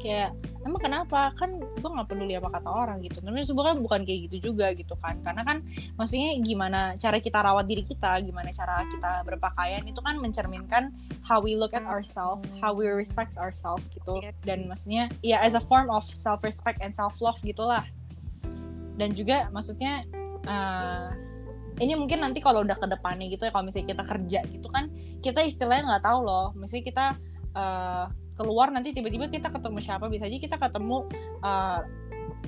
kayak emang kenapa? Kan gue nggak peduli apa kata orang gitu. Tapi sebenarnya bukan kayak gitu juga gitu kan karena kan maksudnya gimana cara kita rawat diri kita gimana cara kita berpakaian itu kan mencerminkan how we look at ourselves how we respect ourselves gitu. Iya. dan maksudnya ya as a form of self respect and self love gitulah. Dan juga maksudnya eh, ini mungkin nanti kalau udah ke depannya gitu ya kalau misalnya kita kerja gitu kan kita istilahnya nggak tahu loh. Misalnya kita eh, keluar nanti tiba-tiba kita ketemu siapa bisa aja kita ketemu eh,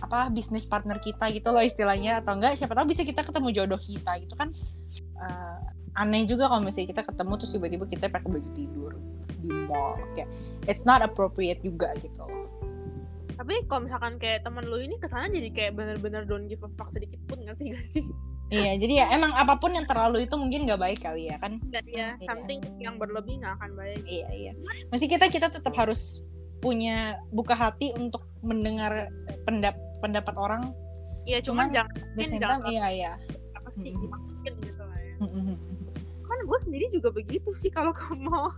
apa bisnis partner kita gitu loh istilahnya. Atau enggak siapa tahu bisa kita ketemu jodoh kita gitu kan. Eh, aneh juga kalau misalnya kita ketemu terus tiba-tiba kita pakai baju tidur di mall. Kayak it's not appropriate juga gitu loh. Tapi kalau misalkan kayak temen lu ini ke sana jadi kayak bener-bener don't give a fuck sedikit pun ngerti gak sih iya jadi ya emang apa pun yang terlalu itu mungkin nggak baik kali ya kan dan ya Iya. something yang berlebih nggak akan baik Iya iya. Masih kita kita tetap harus punya buka hati untuk mendengar pendap pendapat orang. Iya cuman, Cuman jangan mungkin jangan iya iya. apa sih Mhm. dimasukin gitu lah ya Mm-mm. kan gue sendiri juga begitu sih kalau ke mall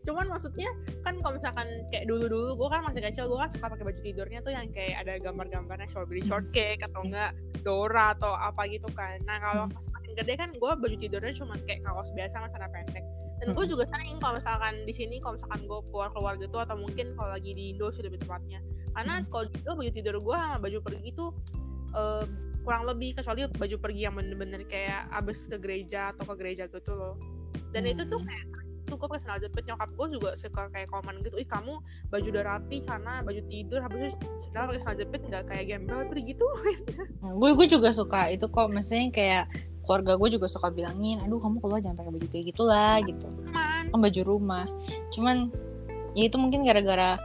cuman maksudnya kan kalau misalkan kayak dulu dulu gue kan masih kecil gue kan suka pakai baju tidurnya tuh yang kayak ada gambar-gambarnya strawberry shortcake atau enggak Dora atau apa gitu kan nah kalau pas makin gede kan gue baju tidurnya cuma kayak kaos biasa sama celana pendek dan gue Mm. juga sering kalau misalkan di sini kalau misalkan gue keluar keluar gitu atau mungkin kalau lagi di Indo sih lebih tepatnya karena Mm. kalau di Indo baju tidur gue sama baju pergi tuh eh, kurang lebih kecuali baju pergi yang bener-bener kayak abis ke gereja atau ke gereja gitu loh dan itu tuh Hmm. kayak tuh gue pakai sandal jepit nyokap gue juga suka kayak komen gitu ih kamu baju udah rapi sana baju tidur habis itu setelah pakai sandal jepit nggak kayak gembel tapi gitu. Gue gue juga suka itu kok maksudnya kayak keluarga gue juga suka bilangin aduh kamu keluar jangan pakai baju kayak gitulah gitu. Kan baju rumah. Cuman ya itu mungkin gara-gara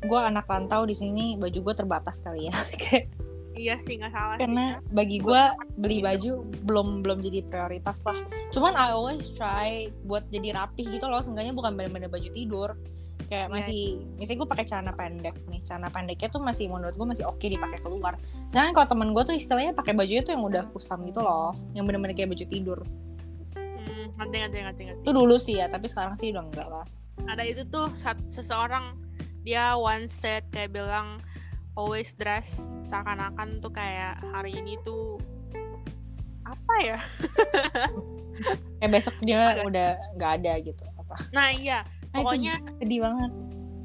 gue anak rantau di sini baju gue terbatas kali ya Kayak- iya sih nggak salah karena sih bagi gue beli baju belum belum jadi prioritas lah. Cuman I always try buat jadi rapih gitu loh. Seenggaknya bukan bener-bener baju tidur. Kayak Iya. masih misalnya gue pakai celana pendek nih. Celana pendeknya tuh masih menurut gue masih oke dipakai keluar. Sedangkan kalau temen gue tuh istilahnya pakai baju itu yang udah kusam gitu loh. Yang bener-bener kayak baju tidur. Hmm, ngerti ngerti ngerti ngerti. Itu dulu sih ya tapi sekarang sih udah enggak lah. Ada itu tuh saat seseorang dia one set kayak bilang always dress seakan-akan tuh kayak hari ini tuh apa ya? Kayak besok dia Agak- udah nggak ada gitu apa? Nah iya. Nah, pokoknya sedih banget.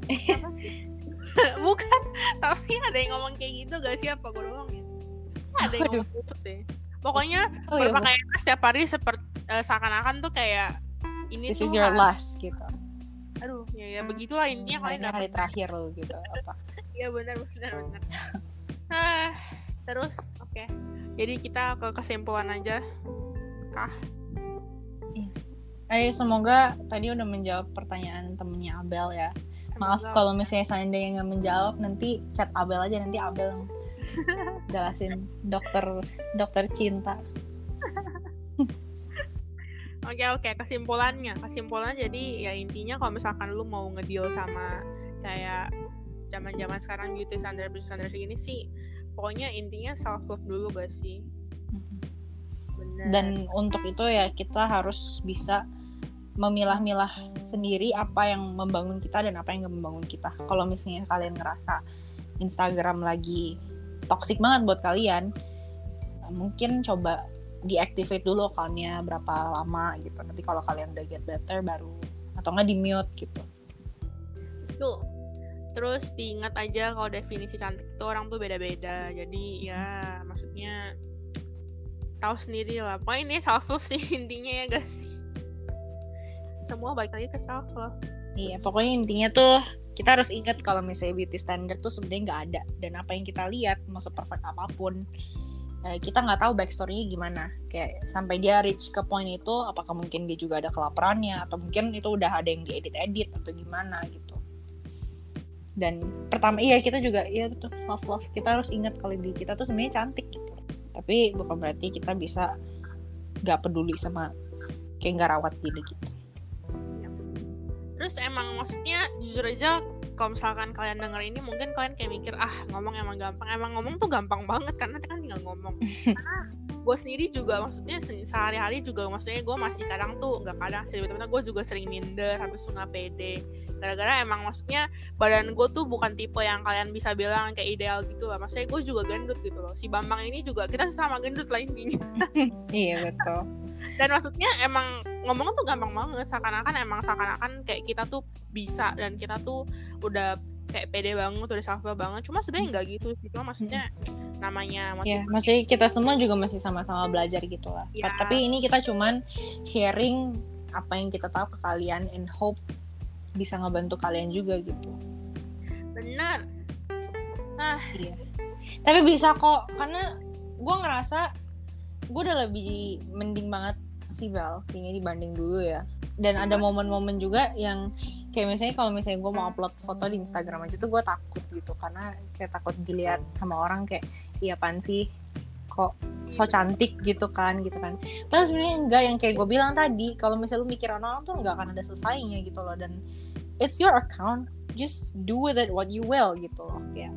Bukan tapi ada yang ngomong kayak gitu gak sih? Apa gue doang ya? Ada yang ngomong gitu deh. Pokoknya oh, ya, berpakaian setiap hari seperti seakan-akan tuh kayak ini this tuh is your last gitu aduh ya, ya begitulah intinya Hari kalian ini hari terakhir lo gitu apa Iya benar benar benar. ah, terus oke. Jadi kita ke kesimpulan aja. Kah? Eh, semoga tadi udah menjawab pertanyaan temennya Abel ya. Maaf kalau misalnya seandainya nggak menjawab, nanti chat Abel aja nanti Abel jelasin dokter dokter cinta. Oke oke kesimpulannya. Kesimpulannya jadi ya intinya kalau misalkan lu mau ngedeal sama kayak zaman zaman sekarang beauty standard beauty standard segini sih pokoknya intinya self love dulu gak sih? Bener. Dan untuk itu ya kita harus bisa memilah-milah sendiri apa yang membangun kita dan apa yang nggak membangun kita. Kalau misalnya kalian ngerasa Instagram lagi toxic banget buat kalian, mungkin coba deactivate dulu akunnya berapa lama gitu. Nanti kalau kalian udah get better baru atau nggak di mute gitu. Tuh. Terus diingat aja kalau definisi cantik itu orang tuh beda-beda. Jadi ya maksudnya tahu sendiri lah pokoknya ini self love sih intinya ya guys semua balik lagi ke self love iya pokoknya intinya tuh kita harus ingat kalau misalnya beauty standard tuh sebenarnya nggak ada dan apa yang kita lihat mau seperfect apa pun eh, kita nggak tahu backstorynya gimana. Kayak sampai dia reach ke point itu apakah mungkin dia juga ada kelaparannya atau mungkin itu udah ada yang diedit-edit atau gimana gitu. Dan pertama iya kita juga iya betul self love kita harus ingat kalau diri kita tuh sebenarnya cantik gitu. Tapi bukan berarti kita bisa nggak peduli sama kayak nggak rawat diri gitu. Terus emang maksudnya jujur aja kalau misalkan kalian denger ini mungkin kalian kayak mikir ah ngomong emang gampang. Emang ngomong tuh gampang banget karena kan tinggal ngomong. Karena gue sendiri juga maksudnya sehari-hari juga maksudnya gue masih kadang tuh nggak kadang sih betul gue juga sering minder habis nggak pede. Gara-gara emang maksudnya badan gue tuh bukan tipe yang kalian bisa bilang kayak ideal gitu lah maksudnya gue juga gendut gitu loh. Si Bambang ini juga kita sesama gendut lah intinya. Iya betul. Dan maksudnya emang ngomong tuh gampang banget. Seakan-akan emang seakan-akan kayak kita tuh bisa dan kita tuh udah kayak pede banget udah self banget. Cuma sebenarnya nggak gitu cuma maksudnya namanya ya maksudnya kita semua juga masih sama-sama belajar gitu lah. Ya. tapi ini kita cuman sharing apa yang kita tahu ke kalian and hope bisa ngebantu kalian juga gitu. Benar ah. Iya. Tapi bisa kok karena gue ngerasa gue udah lebih mending banget sih Bel kayaknya dibanding dulu ya. Dan ada momen-momen juga yang kayak misalnya kalau misalnya gue mau upload foto di Instagram aja tuh gue takut gitu. Karena kayak takut dilihat sama orang kayak iya pan sih? Kok so cantik gitu kan gitu kan. Padahal sebenarnya enggak yang kayak gue bilang tadi kalau misalnya lu mikir orang tuh nggak akan ada selesainya gitu loh. Dan it's your account just do with it what you will gitu loh kayak.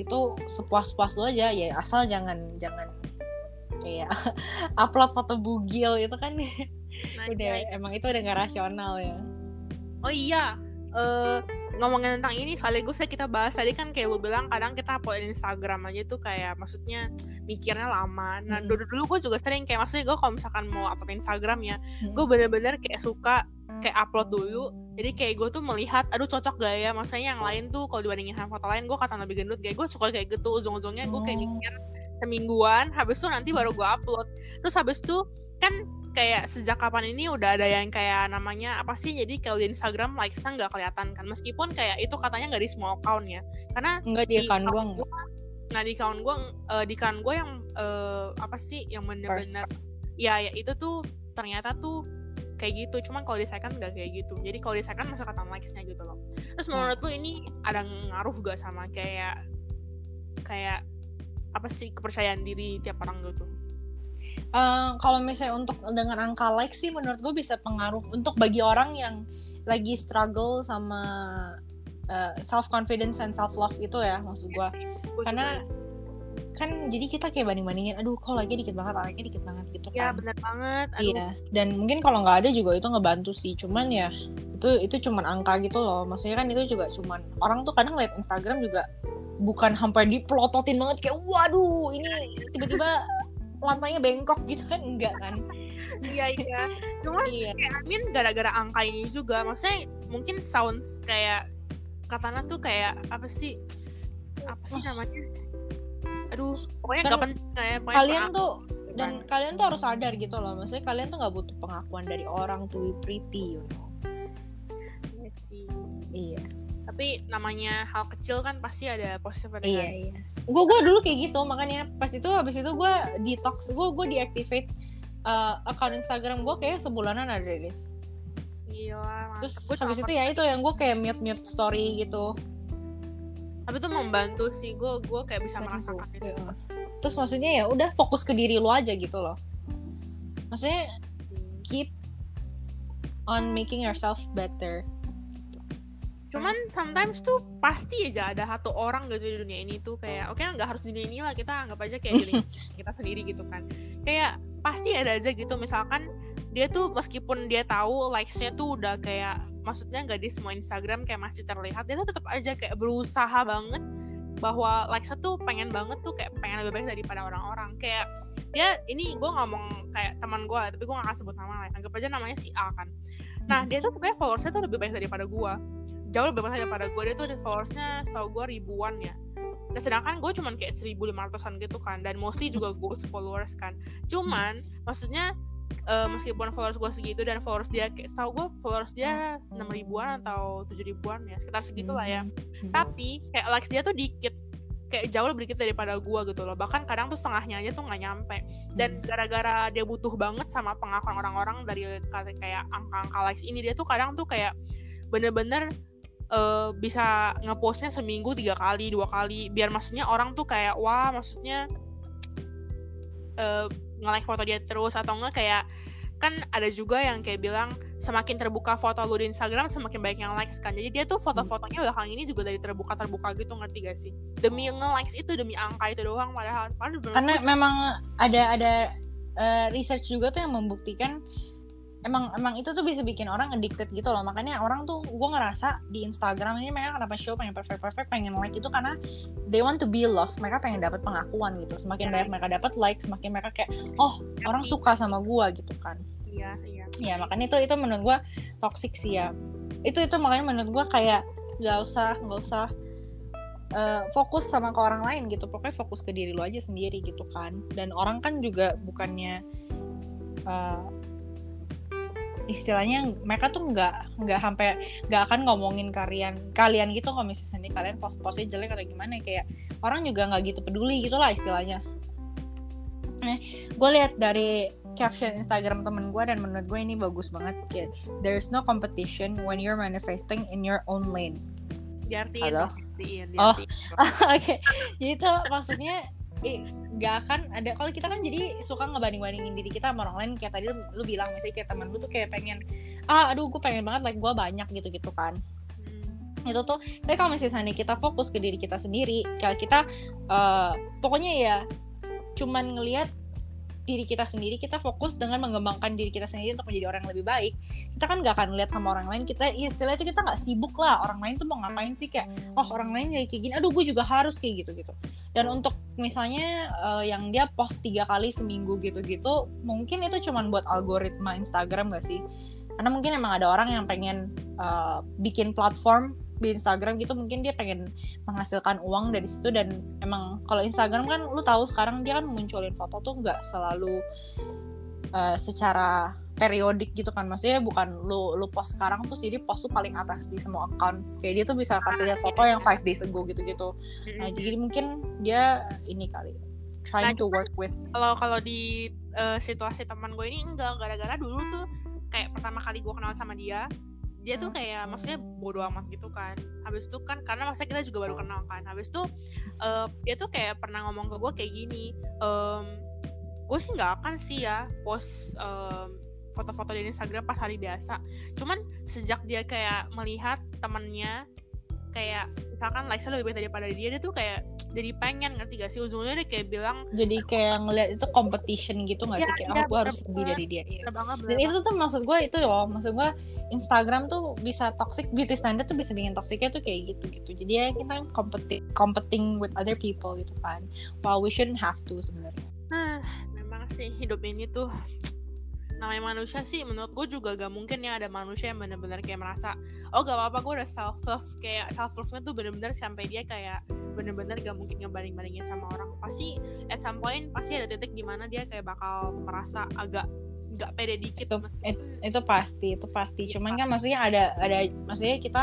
Itu sepuas-puas lo aja ya asal jangan jangan kayak upload foto bugil itu kan nah, udah ya. emang itu udah gak rasional ya oh iya uh, ngomongin tentang ini sekaligus ya kita bahas tadi kan kayak lu bilang kadang kita upload Instagram aja tuh kayak maksudnya mikirnya lama nah hmm. dulu dulu gue juga sering kayak maksudnya gue kalau misalkan mau upload Instagram ya hmm. gue bener-bener kayak suka kayak upload dulu jadi kayak gue tuh melihat aduh cocok gak ya maksudnya yang lain tuh kalau dibandingin sama foto lain gue kata lebih gendut kayak gue suka kayak gitu ujung-ujungnya gue kayak oh. mikir semingguan habis itu nanti baru gue upload. Terus habis itu kan kayak sejak kapan ini udah ada yang kayak namanya apa sih? Jadi kalau di Instagram likesnya nggak kelihatan kan. Meskipun kayak itu katanya nggak di semua account ya. Karena nggak di account gue nah di account gue uh, di account gue yang uh, apa sih? Yang bener-bener ya ya itu tuh ternyata tuh kayak gitu. Cuman kalau di second nggak kayak gitu. Jadi kalau di second masuk kata likesnya gitu loh. Terus menurut hmm. lu ini ada ngaruh gak sama kayak kayak apa sih kepercayaan diri tiap orang gitu? Uh, kalau misalnya untuk dengan angka like sih menurut gue bisa pengaruh untuk bagi orang yang lagi struggle sama uh, eh, self confidence and self love itu ya maksud gue karena kan jadi kita kayak banding bandingin aduh kok lagi dikit banget like dikit banget gitu iya, kan. ya benar banget. Aduh. iya dan mungkin kalau nggak ada juga itu ngebantu sih cuman ya itu itu cuman angka gitu loh. Maksudnya kan itu juga cuman orang tuh kadang lihat Instagram juga bukan sampai dipelototin banget kayak waduh ini tiba-tiba lantainya bengkok gitu kan enggak kan. Iya iya. Cuma iya. kayak Amin gara-gara angka ini juga maksudnya mungkin sounds kayak katana tuh kayak apa sih apa sih namanya aduh pokoknya kan, gak penting ya pokoknya kalian tuh dan kan. kalian tuh harus sadar gitu loh maksudnya kalian tuh nggak butuh pengakuan dari orang tuh pretty you know. Iya. Tapi namanya hal kecil kan pasti ada positif ada iya iya. Gue gue dulu kayak gitu makanya pas itu habis itu gue detox gue gue deactivate uh, account Instagram gue kayak sebulanan ada deh. Gila, terus habis itu ya itu yang gue kayak mute mute story gitu tapi itu membantu sih gue gue kayak bisa merasakan itu. ya. terus maksudnya ya udah fokus ke diri lu aja gitu loh. Maksudnya keep on making yourself better. Cuman sometimes tuh pasti aja ada satu orang gitu di dunia ini tuh kayak oke okay, nggak harus di dunia ini lah kita anggap aja kayak diri kita sendiri gitu kan. Kayak pasti ada aja gitu misalkan dia tuh meskipun dia tahu likesnya tuh udah kayak maksudnya nggak di semua Instagram kayak masih terlihat dia tuh tetap aja kayak berusaha banget bahwa likesnya tuh pengen banget tuh kayak pengen lebih baik daripada orang-orang. Kayak dia ini gue ngomong kayak teman gue tapi gue gak akan sebut nama lah anggap aja namanya si A kan. Nah dia tuh sebenarnya followersnya tuh lebih baik daripada gue jauh lebih banyak daripada gue dia tuh followersnya tau gue ribuan ya. Nah sedangkan gue cuman kayak 1500an gitu kan dan mostly juga ghost followers kan cuman maksudnya uh, meskipun followers gue segitu dan followers dia kayak setahu gue followers dia enam ribuan atau tujuh ribuan ya sekitar segitu lah ya tapi kayak likes dia tuh dikit kayak jauh lebih dikit daripada gue gitu loh. Bahkan kadang tuh setengahnya aja tuh nggak nyampe. Dan gara-gara dia butuh banget sama pengakuan orang-orang dari kayak angka-angka likes ini dia tuh kadang tuh kayak bener-bener uh, bisa ngepostnya seminggu tiga kali dua kali. Biar maksudnya orang tuh kayak wah maksudnya uh, nge-like foto dia terus atau enggak kayak kan ada juga yang kayak bilang semakin terbuka foto lu di Instagram semakin banyak yang likes kan. Jadi dia tuh foto-fotonya belakang ini juga dari terbuka terbuka gitu ngerti gak sih? Demi nge-likes itu demi angka itu doang padahal, padahal karena memang ada ada uh, research juga tuh yang membuktikan emang emang itu tuh bisa bikin orang addicted gitu loh. Makanya orang tuh gue ngerasa di Instagram ini mereka kenapa show pengen perfect perfect pengen like itu karena they want to be loved. Mereka pengen dapat pengakuan gitu. Semakin banyak mereka dapat like semakin mereka kayak oh orang suka sama gue gitu kan. Iya iya. Ya makanya itu itu menurut gue toxic sih ya. Itu itu makanya menurut gue kayak gak usah gak usah uh, fokus sama ke orang lain gitu. Pokoknya fokus ke diri lo aja sendiri gitu kan. Dan orang kan juga bukannya uh, istilahnya mereka tuh nggak nggak sampai nggak akan ngomongin kalian kalian gitu kalau misalnya kalian post postnya jelek atau gimana kayak orang juga nggak gitu peduli gitulah istilahnya eh gue lihat dari caption Instagram temen gue dan menurut gue ini bagus banget kayak there's no competition when you're manifesting in your own lane diartiin Halo? diartiin, oh diartiin. oke okay. jadi tuh maksudnya eh, gak akan ada kalau kita kan jadi suka ngebanding bandingin diri kita sama orang lain kayak tadi lu, lu bilang misalnya kayak temen lu tuh kayak pengen ah aduh gue pengen banget like gue banyak gitu gitu kan. Hmm. itu tuh tapi kalau misalnya kita fokus ke diri kita sendiri kayak kita uh, pokoknya ya cuman ngelihat diri kita sendiri kita fokus dengan mengembangkan diri kita sendiri untuk menjadi orang yang lebih baik. Kita kan gak akan lihat sama orang lain kita ya istilah itu kita nggak sibuk lah orang lain tuh mau ngapain sih kayak oh orang lain kayak gini aduh gue juga harus kayak gitu gitu dan untuk misalnya uh, yang dia post tiga kali seminggu gitu-gitu mungkin itu cuman buat algoritma Instagram gak sih? Karena mungkin emang ada orang yang pengen uh, bikin platform di Instagram gitu mungkin dia pengen menghasilkan uang dari situ. Dan emang kalau Instagram kan lu tahu sekarang dia kan munculin foto tuh nggak selalu uh, secara periodik gitu kan. Maksudnya bukan lu lu post sekarang tuh jadi post tuh paling atas di semua account. Kayak dia tuh bisa kasih lihat foto yang five days ago gitu gitu nah jadi mungkin dia ini kali trying Nah, to work with kalau kalau di uh, situasi teman gue ini enggak. Gara-gara dulu tuh kayak pertama kali gue kenal sama dia dia tuh kayak maksudnya bodoh amat gitu kan. Habis itu kan karena maksudnya kita juga baru kenal kan. Habis itu uh, dia tuh kayak pernah ngomong ke gue kayak gini um, gue sih nggak akan sih ya post um, foto-foto di Instagram pas hari biasa. Cuman sejak dia kayak melihat temennya kayak misalkan likes lebih baik daripada dia dia tuh kayak jadi pengen ngerti gak sih? Ujungnya dia kayak bilang jadi kayak ngeliat itu competition gitu nggak Iya, sih? Kayak iya, oh gue harus lebih dari dia. Iya. "Bener banget dan itu tuh maksud gue itu loh maksud gue Instagram tuh bisa toxic beauty standard tuh bisa bikin toksiknya tuh kayak gitu gitu jadi ya kita competing competing with other people gitu kan. While we shouldn't have to sebenarnya. Nah, memang sih hidup ini tuh namanya manusia sih menurut gue juga gak mungkin ya ada manusia yang bener-bener kayak merasa oh gak apa-apa gue udah self love kayak self love nya tuh bener-bener sampai dia kayak bener-bener gak mungkin ngebanding bandingin sama orang. Pasti at some point pasti ada titik di mana dia kayak bakal merasa agak gak pede dikit. Itu it- itu pasti itu pasti. Cuman kan maksudnya ada ada maksudnya kita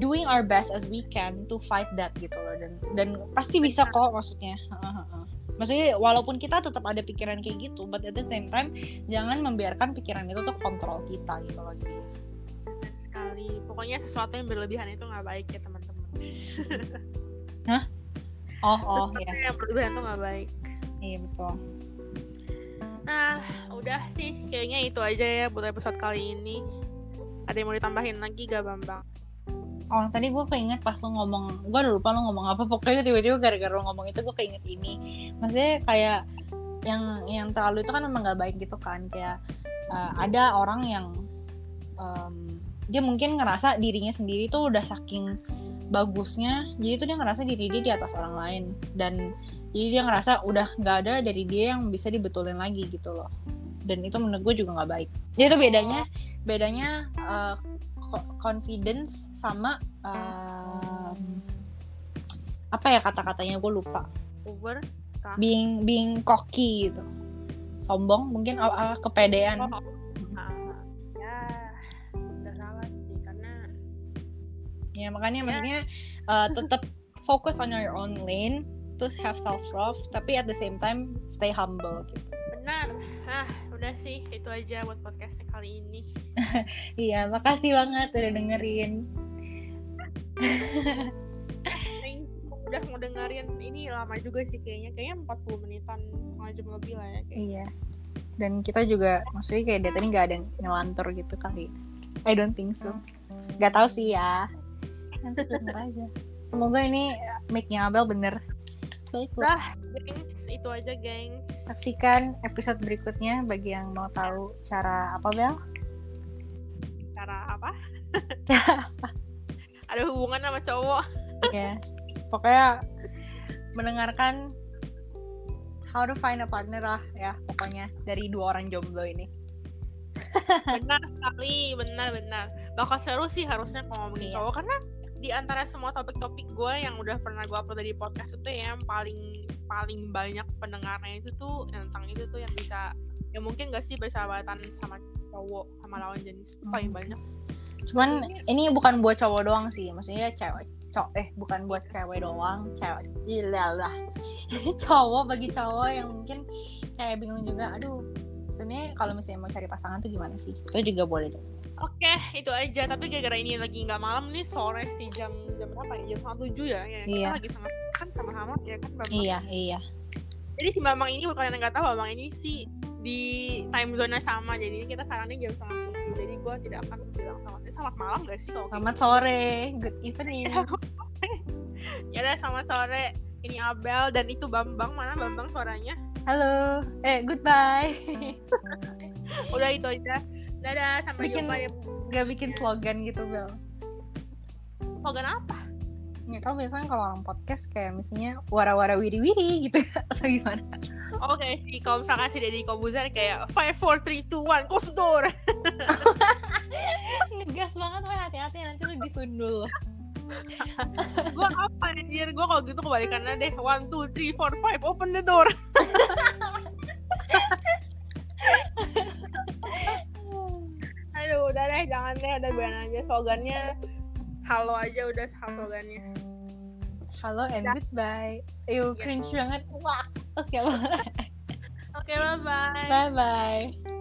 doing our best as we can to fight that gitu loh. Dan dan pasti bisa kok maksudnya. Maksudnya walaupun kita tetap ada pikiran kayak gitu but at the same time jangan membiarkan pikiran itu tuh kontrol kita gitu loh jadi sekali. Pokoknya sesuatu yang berlebihan itu nggak baik ya teman-teman. Oh oh Sesuatu ya yang berlebihan tuh nggak baik. Iya betul. Nah, udah sih. Kayaknya itu aja ya buat episode kali ini. Ada yang mau ditambahin lagi gak Bambang? Oh tadi gue keinget pas lo ngomong Gue udah lupa lo ngomong apa Pokoknya tiba-tiba gara-gara lo ngomong itu gue keinget ini. Maksudnya kayak Yang yang terlalu itu kan memang gak baik gitu kan Kayak uh, Ada orang yang um, Dia mungkin ngerasa dirinya sendiri tuh udah saking Bagusnya Jadi tuh dia ngerasa diri dia di atas orang lain. Dan Jadi dia ngerasa udah gak ada dari dia yang bisa dibetulin lagi gitu loh. Dan itu menurut gue juga nggak baik. Jadi itu bedanya bedanya uh, confidence sama um, apa ya kata-katanya? Gue lupa. Over kah? being being cocky gitu. Sombong mungkin uh, uh, kepedean. Oh, ah, ya udah salah sih karena ya makanya Ya. maksudnya uh, tetap fokus on your own lane terus have self love tapi at the same time stay humble gitu benar. Ah udah sih itu aja buat podcastnya kali ini. Iya makasih banget udah dengerin. Thank you udah mau dengerin. Ini lama juga sih kayaknya kayaknya 40 menitan setengah jam lebih lah ya kayak iya. Dan kita juga maksudnya kayak dari tadi nggak ada yang ngelantur gitu kali. I don't think so. Nggak tahu sih ya. Nanti denger aja. Semoga ini mic-nya Abel bener baik Bu. Gengs. Itu aja gengs. Saksikan episode berikutnya bagi yang mau tahu cara apa Bel? Cara apa? Cara ada hubungan sama cowok. Ya pokoknya mendengarkan how to find a partner lah ya pokoknya dari dua orang jomblo ini. Benar sekali benar benar. Bakal seru sih harusnya kalau ngomongin Iya. cowok karena di antara semua topik-topik gue yang udah pernah gue upload di podcast itu ya yang paling paling banyak pendengarnya itu tuh yang tentang itu tuh yang bisa ya mungkin gak sih bersahabatan sama cowok sama lawan jenis itu paling Hmm. banyak cuman ini bukan buat cowok doang sih maksudnya cewek cowok eh bukan buat cewek doang cewek lah cowok bagi cowok yang mungkin kayak bingung juga aduh sebenarnya kalau misalnya mau cari pasangan tuh gimana sih? Itu juga boleh dong. Oke itu aja. Tapi gara-gara ini lagi nggak malam nih sore sih jam jam berapa ya? Jam setengah tujuh ya, ya kita Iya. lagi sama kan sama-sama ya kan Bambang iya iya. Jadi si Bambang ini kalau kalian nggak tahu Bambang ini sih di time zone sama. Jadi kita sarannya jam setengah tujuh. Jadi gue tidak akan bilang selamat eh, selamat malam gak sih kalau selamat sore. Good evening. Ya udah selamat sore ini Abel dan itu Bambang. Mana Bambang suaranya? Halo. Eh goodbye. Udah itu aja. Dadah sampai Bikin- jumpa di gak bikin slogan gitu Bel. Slogan apa? Nggak tahu biasanya kalau orang podcast kayak misalnya wara-wara wiri-wiri gitu. Atau gimana. Oke sih kalau misalkan si Deddy Kobuzar kayak five four three two one close door. Ngegas banget hati-hati nanti lu disundul gue apa anjir? Gue kalau gitu kebalikannya deh. One two three four five. Open the door. Aduh udah deh. Jangan deh. Udah biarin aja slogannya halo aja udah hal slogannya. Halo and Dah. goodbye. Ew, Iya. cringe banget. Wah. Oke oke bye. Bye bye bye